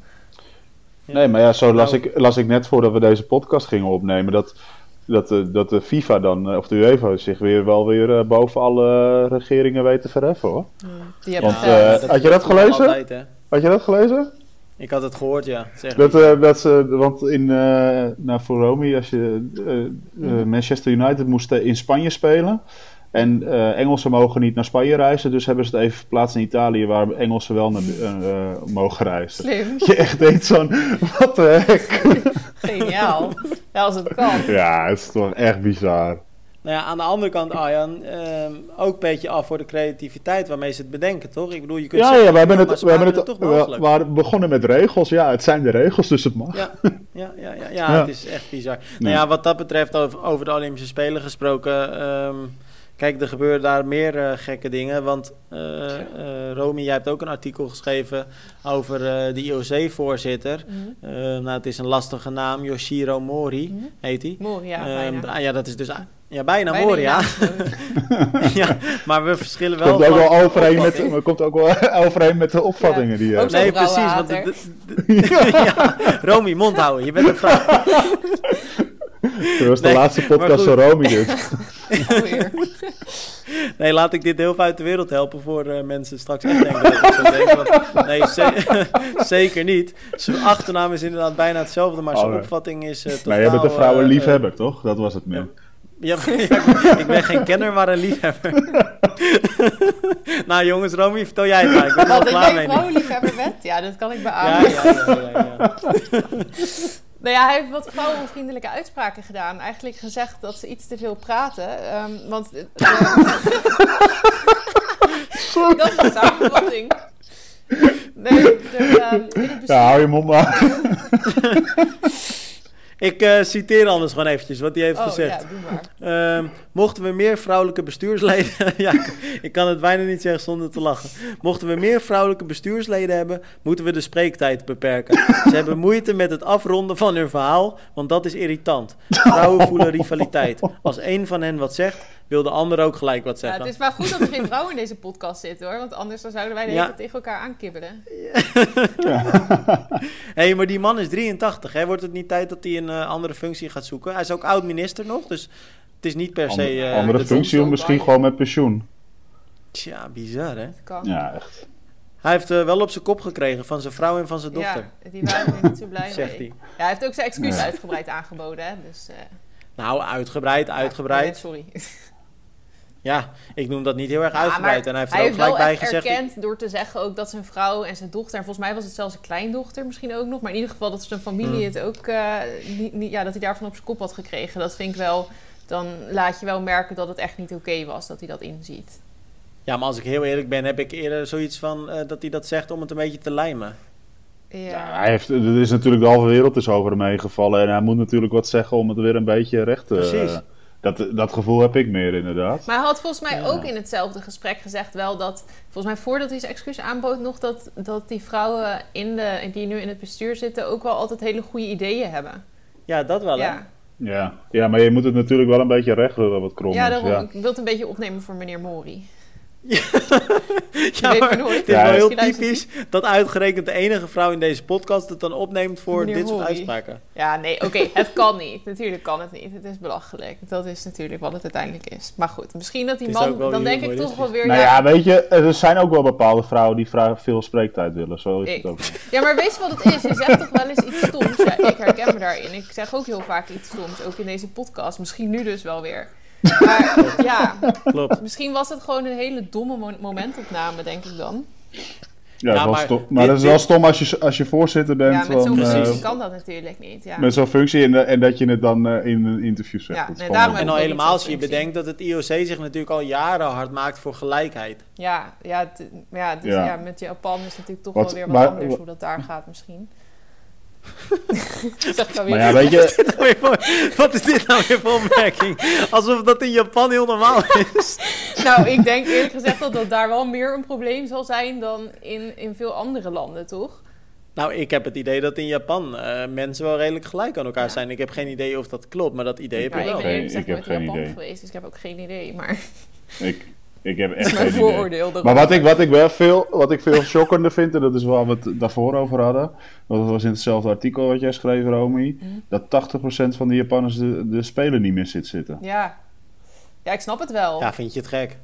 Ja. Nee, maar ja, zo las, nou, ik, las ik net voordat we deze podcast gingen opnemen dat, dat, de, dat de FIFA dan, of de UEFA, zich weer wel weer uh, boven alle regeringen weet te verheffen hoor. Die Want, uh, had je dat gelezen? Altijd, had je dat gelezen? Ik had het gehoord, ja. Zeg dat, uh, dat ze, want in, nou, voor Romy, als je. Manchester United moest in Spanje spelen. En uh, Engelsen mogen niet naar Spanje reizen, dus hebben ze het even verplaatst in Italië, waar Engelsen wel naar, uh, mogen reizen. Slim. Je echt denkt zo'n, wat de heck. Geniaal. Ja, als het kan. Ja, het is toch echt bizar. Nou ja, aan de andere kant, Arjan, uh, ook een beetje af voor de creativiteit waarmee ze het bedenken, toch? Ik bedoel, je kunt ja, zeggen, ja, we hebben het, het, we hebben het, het toch mogelijk. We waren begonnen met regels, ja, het zijn de regels, dus het mag. Ja, ja, ja, ja, ja, ja. het is echt bizar. Nee. Nou ja, wat dat betreft, over, over de Olympische Spelen gesproken... Um, Kijk, er gebeuren daar meer uh, gekke dingen. Want uh, uh, Romy, jij hebt ook een artikel geschreven over de IOC-voorzitter. Mm -hmm. nou, het is een lastige naam. Yoshiro Mori mm -hmm. heet hij. Mori, ja, bijna. ja, dat is dus... Ja, bijna, bijna Mori, ja. ja. Maar we verschillen wel. Komt ook wel overeen met, komt ook wel overeen met de opvattingen ja. die je hebt. Nee, precies. Want de, de, de, ja. Romy, mond houden. Je bent een vrouw. Dat was de nee, laatste podcast van Romy dus. nee, laat ik dit heel veel uit de wereld helpen voor uh, mensen straks echt denken dat ik zo denk. Want, nee, ze zeker niet. Zijn achternaam is inderdaad bijna hetzelfde, maar zijn oh, opvatting is uh, totaal... Maar jij bent een vrouwenliefhebber, uh, toch? Dat was het meer. Ja, ja, ik ben geen kenner, maar een liefhebber. nou jongens, Romy, vertel jij het maar. Ik ben er wel klaar mee. Dat ik een liefhebber bent? Ja, dat kan ik beamen. Ja, ja, ja, ja, ja. Nou ja, hij heeft wat vrouwenvriendelijke uitspraken gedaan. Eigenlijk gezegd dat ze iets te veel praten. Um, want... Uh, dat is een samenvatting. Nee, de, uh, ja, hou je mond maar. Ik uh, citeer anders gewoon eventjes wat hij heeft oh, gezegd. Ja, doe maar. Uh, mochten we meer vrouwelijke bestuursleden... ja, ik kan het bijna niet zeggen zonder te lachen. Mochten we meer vrouwelijke bestuursleden hebben... moeten we de spreektijd beperken. Ze hebben moeite met het afronden van hun verhaal... want dat is irritant. Vrouwen voelen rivaliteit. Als een van hen wat zegt... wil de ander ook gelijk wat zeggen. Ja, het is wel goed dat er geen vrouwen in deze podcast zitten hoor. Want anders dan zouden wij de hele tegen elkaar aankibbelen. Ja. Hé, hey, maar die man is 83. Hè? Wordt het niet tijd dat hij een uh, andere functie gaat zoeken? Hij is ook oud-minister nog, dus het is niet per se... Uh, andere andere functie of misschien gewoon met pensioen. Tja, bizar hè? Ja, echt. Hij heeft uh, wel op zijn kop gekregen van zijn vrouw en van zijn dochter. Ja, die waren er niet zo blij Zegt mee. hij. Ja, hij heeft ook zijn excuus uitgebreid aangeboden, hè. Dus, uh... Nou, uitgebreid, uitgebreid. Ja, sorry. ja, ik noem dat niet heel erg Ja, uitgebreid. En hij heeft hij er ook heeft wel gelijk bij gezegd. erkend door te zeggen ook dat zijn vrouw en zijn dochter... en volgens mij was het zelfs een kleindochter misschien ook nog... maar in ieder geval dat zijn familie Hmm. het ook... eh, niet, niet, ja, dat hij daarvan op zijn kop had gekregen. Dat vind ik wel... Dan laat je wel merken dat het echt niet oké was dat hij dat inziet. Ja, maar als ik heel eerlijk ben, heb ik eerder zoiets van eh, dat hij dat zegt om het een beetje te lijmen. Ja. Ja, hij heeft, er is natuurlijk de halve wereld is over hem heen gevallen. En hij moet natuurlijk wat zeggen om het weer een beetje recht te... Precies. Dat, dat gevoel heb ik meer inderdaad. Maar hij had volgens mij Ja. ook in hetzelfde gesprek gezegd wel dat... Volgens mij voordat hij zijn excuus aanbood nog... dat, dat die vrouwen in de, die nu in het bestuur zitten... ook wel altijd hele goede ideeën hebben. Ja, dat wel, hè? Ja, Ja. ja, maar je moet het natuurlijk wel een beetje recht wat krom ja, daarom, Ja. ik wil het een beetje opnemen voor meneer Mori. Ja, weet maar nooit. het is Ja, wel heel typisch dat uitgerekend de enige vrouw in deze podcast het dan opneemt voor Meneer dit soort uitspraken. Ja, nee, oké, het kan niet. Natuurlijk kan het niet. Het is belachelijk. Dat is natuurlijk wat het uiteindelijk is. Maar goed, misschien dat die man... Dan denk ik toch wel weer... Nou ja, weet je, er zijn ook wel bepaalde vrouwen die veel spreektijd willen. Zo is het ook. Ja, maar weet je wat het is? Je zegt toch wel eens iets stoms? Ja, ik herken me daarin. Ik zeg ook heel vaak iets stoms, ook in deze podcast. Misschien nu dus wel weer. Maar ja, Klopt. misschien was het gewoon een hele domme mo- momentopname, denk ik dan. Ja, Ja, dat is wel maar stom. maar dit- dat is wel dit- stom als je, als je voorzitter bent Ja, met zo'n eh, kan dat natuurlijk niet. Ja, met zo'n functie en, en dat je het dan eh, in een interview zegt. Ja, nee, daarom En al helemaal als je bedenkt dat het IOC zich natuurlijk al jaren hard maakt voor gelijkheid. ja, ja, ja, dus Ja. ja. met Japan is natuurlijk toch Wat- wel weer wat maar- anders hoe dat daar gaat misschien. zeg ik nou weer. Maar ja, weet je, Wat is dit nou weer voor opmerking? Alsof dat in Japan heel normaal is. Nou, ik denk eerlijk gezegd dat dat daar wel meer een probleem zal zijn dan in, in veel andere landen, toch? Nou, ik heb het idee dat in Japan eh, mensen wel redelijk gelijk aan elkaar Ja. zijn. Ik heb geen idee of dat klopt, maar dat idee heb ik ik wel. ben Geen- eerlijk gezegd ik heb in geen Japan idee. geweest, dus ik heb ook geen idee. Maar ik, ik heb echt geen idee. Maar wat ik, wat ik wel veel, wat ik veel shockender vind, en dat is waar we het daarvoor over hadden, want dat was in hetzelfde artikel wat jij schreef, Romy, Mhm. dat 80% van de Japanners de, de spelen niet meer zit zitten. Ja. ja, ik snap het wel. Ja, vind je het gek?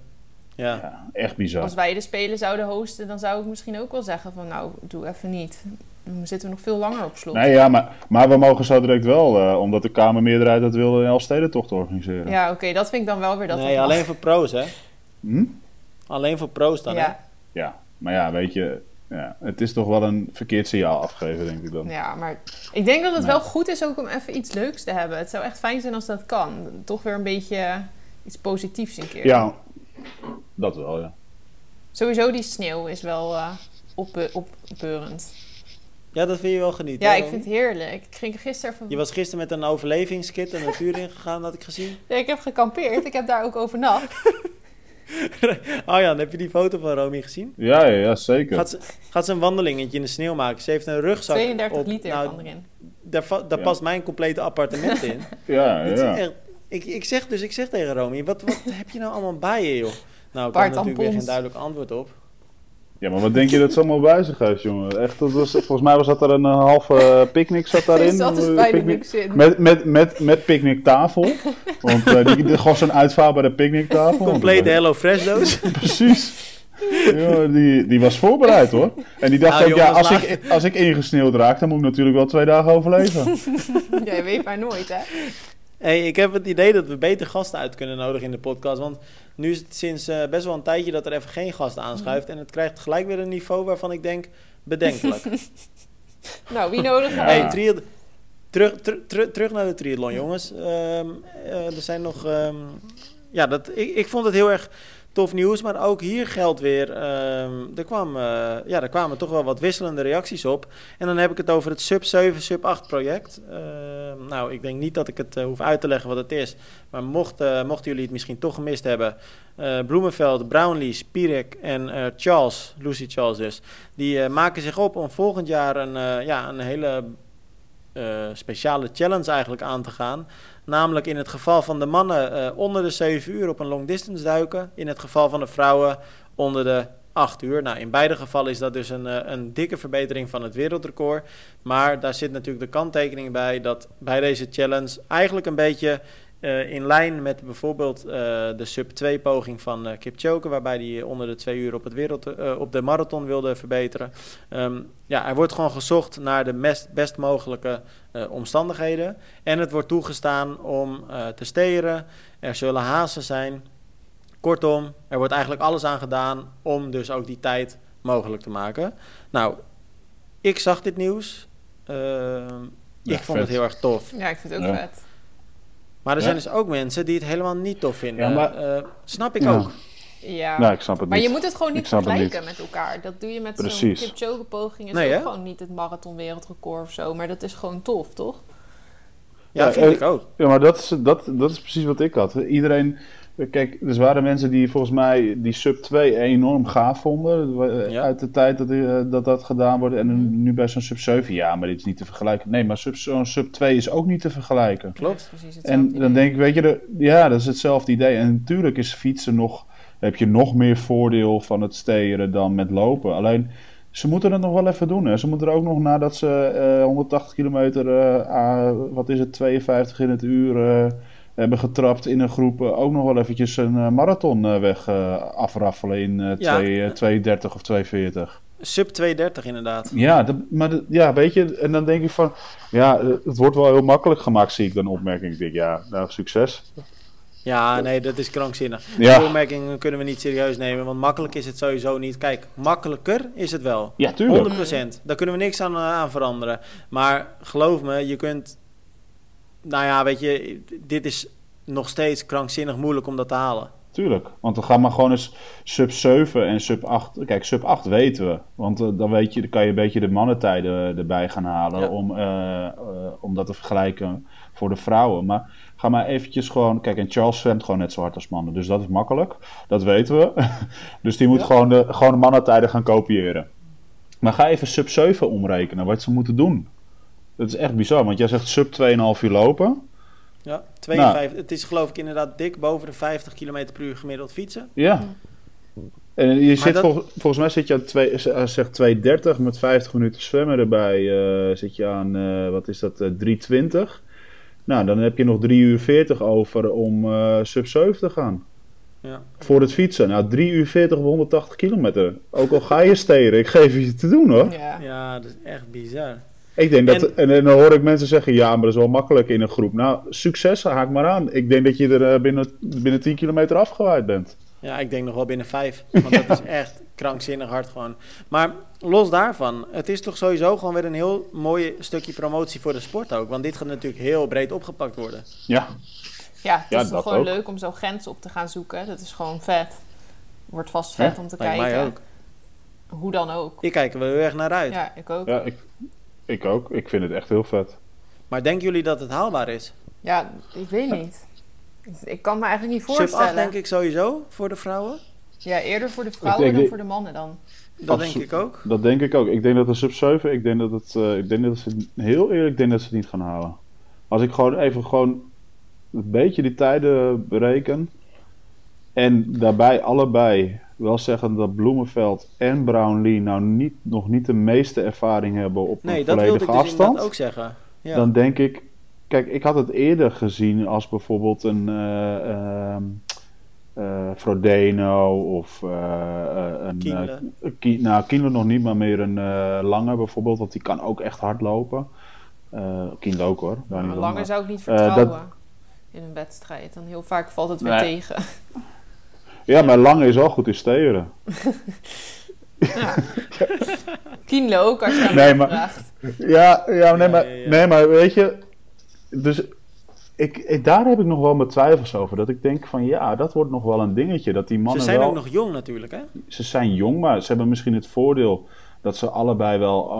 Ja. Ja, echt bizar. Als wij de Spelen zouden hosten, dan zou ik misschien ook wel zeggen van... nou, doe even niet. Dan zitten we nog veel langer op slot. Nee, ja, maar, maar we mogen zo direct wel, eh, omdat de Kamermeerderheid dat wilde, een Elfstedentocht organiseren. Ja, oké, dat vind ik dan wel weer dat nee, alleen voor pro's, hè? Hm? Alleen voor pro's dan, hè? ja, Ja, maar ja, weet je, ja, het is toch wel een verkeerd signaal afgeven, denk ik dan. ja, maar ik denk dat het Nee. wel goed is ook om even iets leuks te hebben. Het zou echt fijn zijn als dat kan. Toch weer een beetje iets positiefs een keer. Ja, dat wel, ja. Sowieso die sneeuw is wel eh op, opbeurend. Ja, dat vind je wel genieten. Ja, hè, ik vind het heerlijk. Ik ging gisteren even... Je was gisteren met een overlevingskit de natuur ingegaan, had ik gezien. Ja, ik heb gekampeerd. Ik heb daar ook overnacht. Oh ja, dan heb je die foto van Romy gezien? Ja, ja, ja zeker. Gaat ze, gaat ze een wandelingetje in de sneeuw maken. Ze heeft een rugzak 32 op. liter nou, kan erin. Daar, daar Ja. past mijn complete appartement in. Ja, ja. echt- ik, ik zeg dus, ik zeg tegen Romy, wat, wat heb je nou allemaal bij je, joh? Nou, ik had natuurlijk weer geen duidelijk antwoord op. Ja, maar wat denk je dat ze allemaal bij zich heeft, jongen? Echt, dat was, volgens mij was dat er een eh, halve eh, picknick zat daarin. Er zat dus Eh, bijna niks in. Met, met, met, met picknicktafel. Want eh, die, die, gewoon zo'n uitvouwbare picknicktafel. Complete Hello Fresh doos. Precies. Ja, die, die was voorbereid hoor. En die dacht Nou, ook, ja, als ik, als ik ingesneeuwd raak, dan moet ik natuurlijk wel twee dagen overleven. Jij weet maar nooit, hè? Hey, ik heb het idee dat we beter gasten uit kunnen nodigen in de podcast. Want nu is het sinds eh, best wel een tijdje dat er even geen gast aanschuift. En het krijgt gelijk weer een niveau waarvan ik denk, bedenkelijk. Nou, wie nodig Ja. Hey, terug, ter- ter- terug naar de triathlon, jongens. Ehm, eh, er zijn nog... ehm, ja, dat, ik, ik vond het heel erg tof nieuws. Maar ook hier geldt weer... ehm, er, kwam, eh, ja, er kwamen toch wel wat wisselende reacties op. En dan heb ik het over het Sub 7, Sub 8 project. Ehm, nou, ik denk niet dat ik het eh, hoef uit te leggen wat het is. Maar mocht, eh, mochten jullie het misschien toch gemist hebben... Bloemenveld, Brownlee, Spirek en Charles, Lucy Charles dus... die maken zich op om volgend jaar een, ja, een hele speciale challenge eigenlijk aan te gaan. Namelijk in het geval van de mannen eh, onder de 7 uur op een long distance duiken. In het geval van de vrouwen onder de 8 uur. Nou, in beide gevallen is dat dus een, eh, een dikke verbetering van het wereldrecord. Maar daar zit natuurlijk de kanttekening bij dat bij deze challenge eigenlijk een beetje eh, in lijn met bijvoorbeeld eh, de sub 2 poging van eh Kipchoge, waarbij hij onder de 2 uur op, het wereld, op de marathon wilde verbeteren. Ehm, ja, er wordt gewoon gezocht naar de best, best mogelijke eh, omstandigheden. En het wordt toegestaan om eh, te steren. Er zullen hazen zijn. Kortom, er wordt eigenlijk alles aan gedaan om dus ook die tijd mogelijk te maken. Nou, ik zag dit nieuws. Uh, Ja, ik vond vet. het heel erg tof. Ja, ik vind het ook Ja. vet. Maar er Ja. zijn dus ook mensen die het helemaal niet tof vinden. Ja, maar- Eh, snap ik Ja. ook. Ja. Nou, ik snap het maar niet. je moet het gewoon niet vergelijken met elkaar. Dat doe je met zo'n. Kipchoge-poging. is Nee, ook gewoon niet het marathonwereldrecord of zo. Maar dat is gewoon tof, toch? Ja, Ja, vind eh, ik ook. Ja, maar dat is, dat, dat is precies wat ik had. Iedereen, kijk, er waren mensen die volgens mij die sub 2 enorm gaaf vonden. eh, Ja. Uit de tijd dat, eh, dat dat gedaan wordt. En Mhm. nu bij zo'n sub 7, ja, maar dit is niet te vergelijken. Nee, maar sub, zo'n sub 2 is ook niet te vergelijken. Klopt. Precies hetzelfde En dan idee. denk ik, weet je, de, ja, dat is hetzelfde idee. En natuurlijk is fietsen nog, heb je nog meer voordeel van het steren dan met lopen. Alleen, ze moeten het nog wel even doen. Hè. Ze moeten er ook nog nadat ze eh, 180 kilometer, eh, wat is het, 52 in het uur eh, hebben getrapt in een groep, eh, ook nog wel eventjes een eh, marathon eh, weg afraffelen in Ja. 2, eh, 230 of 240. Sub 230 inderdaad. Ja, dat, maar dat- ja, weet je, en dan denk ik van, ja, het wordt wel heel makkelijk gemaakt, zie ik dan opmerking. Ik denk, ja, nou, succes. Ja, nee, dat is krankzinnig. Ja. Die opmerkingen kunnen we niet serieus nemen, want makkelijk is het sowieso niet. Kijk, makkelijker is het wel. Ja, tuurlijk. 100%. Daar kunnen we niks aan, aan veranderen. Maar geloof me, je kunt. Nou ja, weet je, dit is nog steeds krankzinnig moeilijk om dat te halen. Tuurlijk, want dan gaan maar gewoon eens sub 7 en sub 8. Kijk, sub 8 weten we. Want eh, dan, weet je, dan kan je een beetje de mannentijden erbij gaan halen Ja. om, eh, eh, om dat te vergelijken voor de vrouwen. Maar ga maar eventjes gewoon... Kijk, en Charles zwemt gewoon net zo hard als mannen. Dus dat is makkelijk. Dat weten we. dus die moet Ja. gewoon, de, gewoon de mannentijden gaan kopiëren. Maar ga even sub 7 omrekenen, wat ze moeten doen. Dat is echt bizar, want jij zegt sub 2,5 uur lopen. Ja, 52, het is geloof ik inderdaad dik boven de 50 km per uur gemiddeld fietsen. Ja. En je zit dat- volgens, volgens mij zit je aan twee, eh, zegt 230 met 50 minuten zwemmen erbij. eh, zit je aan, eh, wat is dat, eh 320. Nou, dan heb je nog 3 uur 40 over om eh, sub 7 te gaan. Ja. Voor het fietsen. Nou, 3 uur 40 op 180 kilometer. Ook al ga je steren, ik geef je te doen hoor. Ja. ja, dat is echt bizar. Ik denk dat, En- en, en dan hoor ik mensen zeggen, ja, maar dat is wel makkelijk in een groep. Nou, succes, haak maar aan. Ik denk dat je er eh, binnen, binnen 10 kilometer afgewaaid bent. Ja, ik denk nog wel binnen vijf. Want dat is echt krankzinnig hard gewoon. Maar los daarvan, het is toch sowieso gewoon weer een heel mooi stukje promotie voor de sport ook. Want dit gaat natuurlijk heel breed opgepakt worden. Ja, Ja, het Ja, is toch gewoon ook. leuk om zo grenzen op te gaan zoeken. Dat is gewoon vet. Wordt vast vet Ja, om te Lijkt kijken. mij ook. Hoe dan ook. Ik kijk er wel heel erg naar uit. Ja, ik ook. ja ik, ik ook. Ik vind het echt heel vet. Maar denken jullie dat het haalbaar is? Ja, ik weet niet. Ik- kan me eigenlijk niet Sub voorstellen. 8 denk ik sowieso voor de vrouwen. Ja, eerder voor de vrouwen denk dan voor de mannen dan. Dat Absoluut. denk ik ook. Dat denk ik ook. Ik denk dat de sub 7, ik denk dat het, eh, ik denk dat ze, heel eerlijk, ik denk dat ze het niet gaan halen. Als ik gewoon even gewoon een beetje die tijden bereken. En daarbij allebei wel zeggen dat Bloemenveld en Brownlee nou niet, nog niet de meeste ervaring hebben op Nee, een dat wilde volledige ik dus afstand. inderdaad ook zeggen. Ja. Dan denk ik, kijk, ik had het eerder gezien als bijvoorbeeld een eh ehm, eh, Frodeno of eh, eh, een. Kienle. Kie- nou, Kienle nog niet, maar meer een eh Lange bijvoorbeeld, want die kan ook echt hard lopen. Kienle ook hoor. daar niet maar- zou ik niet vertrouwen dat- in een wedstrijd. Dan heel vaak valt het weer Nee. tegen. Ja, maar Lange is al goed in steren. Ja. Kienle ook, als je aan Nee, maar- vraagt. Ja, ja, nee, Ja, maar, nee, maar weet je, dus ik, ik- daar heb ik nog wel mijn twijfels over. Dat ik denk van ja, dat wordt nog wel een dingetje. Dat die Ze mannen zijn wel, ook nog jong natuurlijk, hè? ze zijn jong, maar ze hebben misschien het voordeel dat ze allebei wel eh,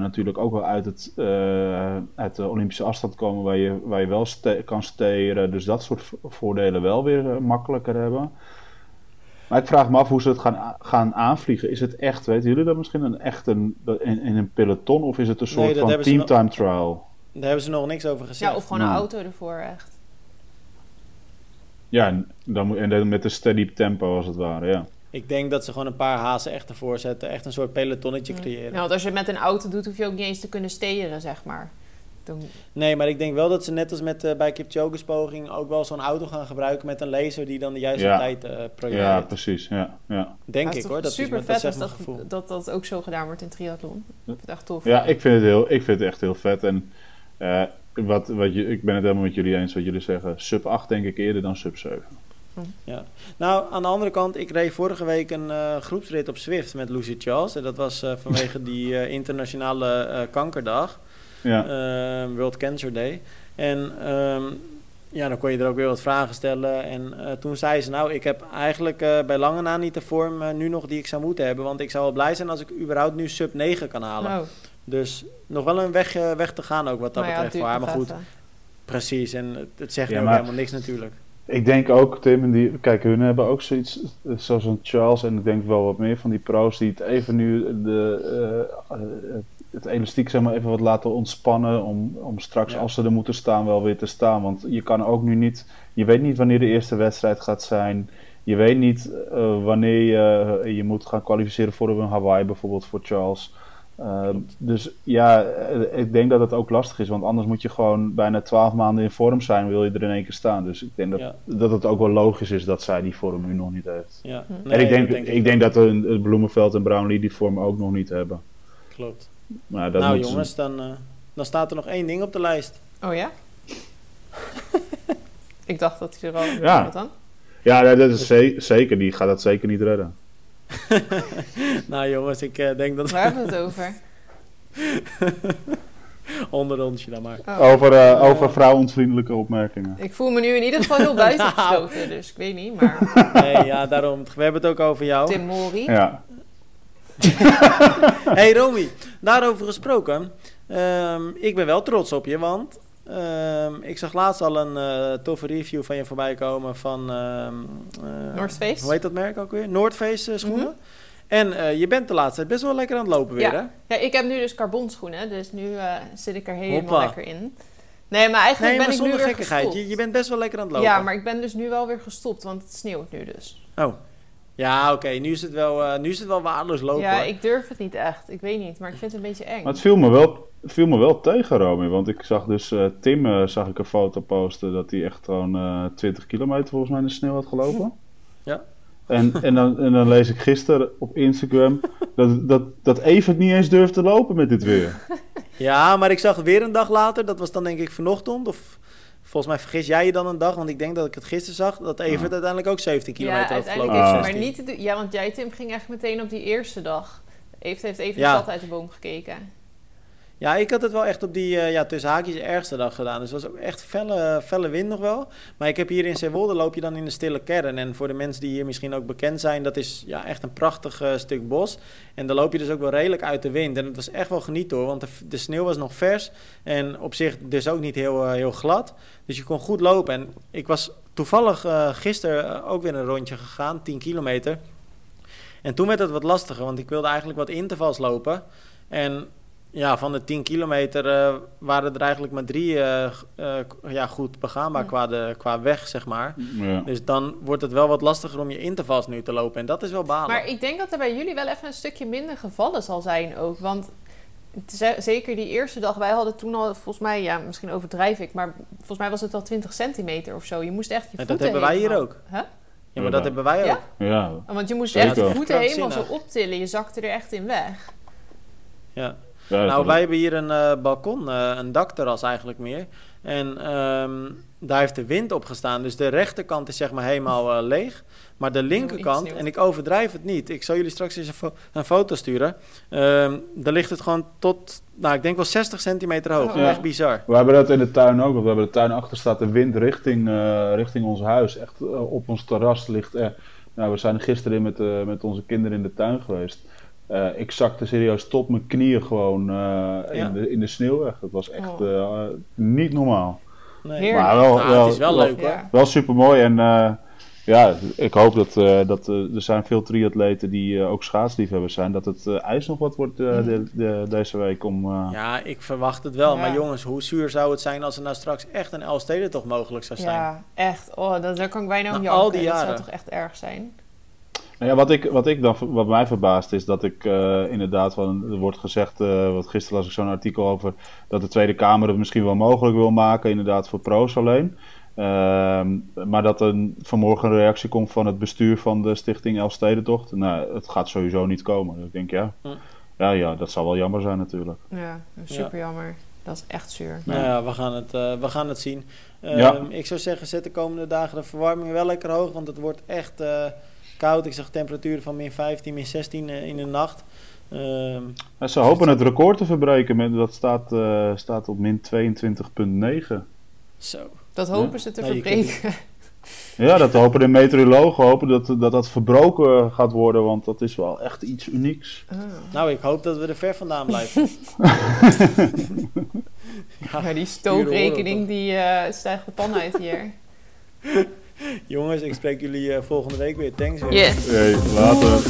natuurlijk ook wel uit, het, eh, uit de Olympische afstand komen waar je, waar je wel ste- kan steren. Dus dat soort vo- voordelen wel weer eh, makkelijker hebben. Maar ik vraag me af hoe ze het gaan, gaan aanvliegen. Is het echt, weten jullie dat misschien, een echt een, in, in een peloton of is het een soort van teamtime trial? Daar hebben ze nog niks over gezegd. Ja, of gewoon een Nou. auto ervoor, echt. Ja, en dan, moet- en dan met een steady tempo als het ware, ja. Ik denk dat ze gewoon een paar hazen echt ervoor zetten. Echt een soort pelotonnetje creëren. Ja, want als je het met een auto doet, hoef je ook niet eens te kunnen steren, zeg maar. Dan, Nee, maar ik denk wel dat ze net als met eh, bij Kipchoge's poging ook wel zo'n auto gaan gebruiken met een laser die dan de juiste Ja. tijd eh Ja, projecteert. precies, ja. ja. denk ik is hoor. Dat is, super dat vet dat, gevoel. dat dat ook zo gedaan wordt in triathlon. Ik vind het echt tof. Ja, ik vind het, heel, ik vind het echt heel vet. En eh, wat, wat je, ik ben het helemaal met jullie eens wat jullie zeggen. Sub 8 denk ik eerder dan sub 7. Ja. Nou, aan de andere kant, ik reed vorige week een uh, groepsrit op Zwift met Lucy Charles. En dat was uh, vanwege die uh, internationale kankerdag. Ja. Ehm, World Cancer Day. En um, ja, dan kon je er ook weer wat vragen stellen. En toen zei ze, nou, ik heb eigenlijk bij lange na niet de vorm nu nog die ik zou moeten hebben. Want ik zou wel blij zijn als ik überhaupt nu sub 9 kan halen. Oh. Dus nog wel een weg, weg te gaan ook wat dat nou betreft voor haar. Maar goed, precies. En het, zegt ja, nu ook helemaal niks natuurlijk. Ik denk ook, Tim, en die, kijk, hun hebben ook zoiets, zoals een Charles en ik denk wel wat meer van die pro's die het even nu de, uh, het elastiek zeg maar even wat laten ontspannen om, om straks als ze er moeten staan wel weer te staan. Want je kan ook nu niet, je weet niet wanneer de eerste wedstrijd gaat zijn. Je weet niet uh, wanneer je, je moet gaan kwalificeren voor een Hawaii bijvoorbeeld voor Charles. Ehm, dus ja, eh, ik denk dat het ook lastig is, want anders moet je gewoon bijna twaalf maanden in vorm zijn, wil je er in één keer staan. Dus ik denk dat, dat het ook wel logisch is dat zij die vorm nu nog niet heeft. Ja. Hm. en ik denk, denk ik, denk dat het Bloemenveld en Brownlee die vorm ook nog niet hebben. Klopt. Maar dat nou jongens, dan, uh, dan staat er nog één ding op de lijst. Oh ja? ik dacht dat hij er al ja. dan. Ja, dat is zeker. Die gaat dat zeker niet redden. nou jongens, ik uh, denk dat... Waar hebben we het over? Onderrondje dan maar. Oh. Over, uh, over vrouwontvriendelijke opmerkingen. Ik voel me nu in ieder geval heel buitengesloten, nou. dus ik weet niet, maar... Nee, ja, daarom. We hebben het ook over jou. Tim Mori. Ja. hey Romy, daarover gesproken. Um, ik ben wel trots op je, want Um, ik zag laatst al een uh, toffe review van je voorbij komen van... Um, uh, North Face. Hoe heet dat merk ook weer? North Face uh, schoenen. Mm -hmm. En je bent de laatste tijd best wel lekker aan het lopen weer, ja. hè? Ja, ik heb nu dus carbon schoenen, dus nu zit ik er helemaal Hoppa. lekker in. Nee, maar eigenlijk nee, maar ben ik nu weer gekkigheid. Je, je, bent best wel lekker aan het lopen. Ja, maar ik ben dus nu wel weer gestopt, want het sneeuwt nu dus. Oh. Ja, oké. Nu, is het wel, nu is het wel waardeloos lopen. Ja, ik durf het niet echt. Ik weet niet, maar ik vind het een beetje eng. Maar het viel me wel viel me wel tegen, Romy. Want ik zag dus uh, Tim, uh, zag ik een foto posten dat hij echt gewoon uh, eh, 20 kilometer volgens mij in de sneeuw had gelopen. Ja. En, en, dan, en dan lees ik gisteren op Instagram dat, dat, dat Evert niet eens durft te lopen met dit weer. Ja, maar ik zag weer een dag later, dat was dan denk ik vanochtend. Of volgens mij vergis jij je dan een dag, want ik denk dat ik het gisteren zag, dat Evert uiteindelijk ook 17 kilometer ja, had gelopen. Ja, maar niet Ja, want jij Tim ging echt meteen op die eerste dag. Evert heeft even ja. de uit de boom gekeken. Ja, ik had het wel echt op die uh, ja, tussen haakjes ergste dag gedaan. Dus het was ook echt felle, felle wind nog wel. Maar ik heb hier in Zeewolde loop je dan in de stille kern. En voor de mensen die hier misschien ook bekend zijn, dat is ja, echt een prachtig uh, stuk bos. En dan loop je dus ook wel redelijk uit de wind. En het was echt wel genieten hoor, want de, sneeuw was nog vers. En op zich dus ook niet heel, uh, heel glad. Dus je kon goed lopen. En ik was toevallig gisteren ook weer een rondje gegaan, 10 kilometer. En toen werd het wat lastiger, want ik wilde eigenlijk wat intervals lopen. En ja, van de 10 kilometer uh, waren er eigenlijk maar drie uh, uh, ja, goed begaanbaar ja. qua, de, qua weg, zeg maar. Ja. Dus dan wordt het wel wat lastiger om je intervals nu te lopen. En dat is wel balen. Maar ik denk dat er bij jullie wel even een stukje minder gevallen zal zijn ook. Want zeker die eerste dag, wij hadden toen al, volgens mij, ja, misschien overdrijf ik, maar volgens mij was het al 20 centimeter of zo. Je moest echt je voeten Dat hebben wij hier ook. Huh? Ja, maar dat hebben wij ook. Ja. Want je moest echt je voeten helemaal zo optillen. Je zakte er echt in weg. Ja nou, wij hebben hier een uh, balkon, uh, een dakterras eigenlijk meer. En um, daar heeft de wind op gestaan. Dus de rechterkant is zeg maar helemaal uh, leeg. Maar de linkerkant, en ik overdrijf het niet. Ik zal jullie straks eens een, fo een foto sturen. Um, daar ligt het gewoon tot, nou ik denk wel 60 centimeter hoog. Oh. Echt bizar. We hebben dat in de tuin ook. We hebben de tuin achter staat de wind richting, richting ons huis. Echt op ons terras ligt Nou, we zijn gisteren met, met onze kinderen in de tuin geweest. Uh, ik zakte serieus tot mijn knieën gewoon uh, in, de, in de sneeuw weg. Dat was echt oh. uh, niet normaal. Nee. Maar wel, nou, wel, het is wel, leuk hoor. Wel super mooi. En ja, ik hoop dat, dat er zijn veel triatleten die ook schaatsliefhebbers zijn. Dat het ijs nog wat wordt de, de, deze week om... Ja, ik verwacht het wel. Ja. Maar jongens, hoe zuur zou het zijn als er nou straks echt een Elstede toch mogelijk zou zijn? Ja, echt. Oh, dat, daar kan ik bijna om nou, al die jaren. Dat zou toch echt erg zijn? Nou ja, wat, ik, wat, ik dan, wat mij verbaast is dat ik uh, inderdaad, van, er wordt gezegd, uh, wat gisteren las ik zo'n artikel over, dat de Tweede Kamer het misschien wel mogelijk wil maken, inderdaad voor pro's alleen. Uh, maar dat er vanmorgen een reactie komt van het bestuur van de stichting Elfstedentocht. Nou, het gaat sowieso niet komen. Dus ik denk, ja, hm. ja, ja, dat zal wel jammer zijn natuurlijk. Ja, super jammer. Dat is echt zuur. Nou ja, we gaan het, uh, we gaan het zien. Ja. Ehm, Ik zou zeggen, zet de komende dagen de verwarming wel lekker hoog, want het wordt echt eh, koud. Ik zag temperaturen van min 15, min 16 eh, in de nacht. Ehm, ze hopen het record te verbreken. Met, dat staat, eh, staat op min 22,9. zo. Dat hopen ze te Nou, verbreken. Ja, dat hopen de meteorologen hopen dat, dat dat verbroken gaat worden. Want dat is wel echt iets unieks. Ah. Nou, ik hoop dat we er ver vandaan blijven. ja, die stookrekening die eh, stijgt de pan uit hier. jongens, ik spreek jullie eh, volgende week weer. Thanks. weer. Yes. Hey, later.